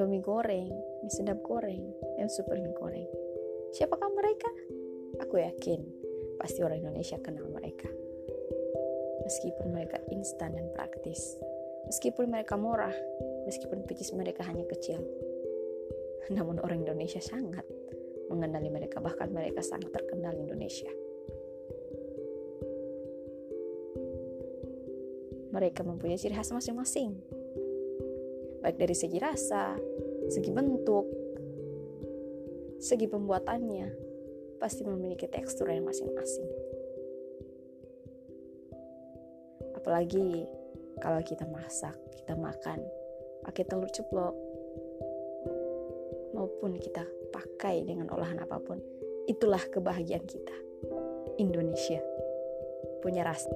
Indomie goreng, mie sedap goreng, dan super mie goreng. Siapakah mereka? Aku yakin pasti orang Indonesia kenal mereka. Meskipun mereka instan dan praktis, meskipun mereka murah, meskipun picis mereka hanya kecil, namun orang Indonesia sangat mengenali mereka, bahkan mereka sangat terkenal Indonesia. Mereka mempunyai ciri khas masing-masing, baik dari segi rasa, segi bentuk, segi pembuatannya, pasti memiliki tekstur yang masing-masing. Apalagi kalau kita masak, kita makan pakai telur ceplok, maupun kita pakai dengan olahan apa pun, itulah kebahagiaan kita. Indonesia punya rasa.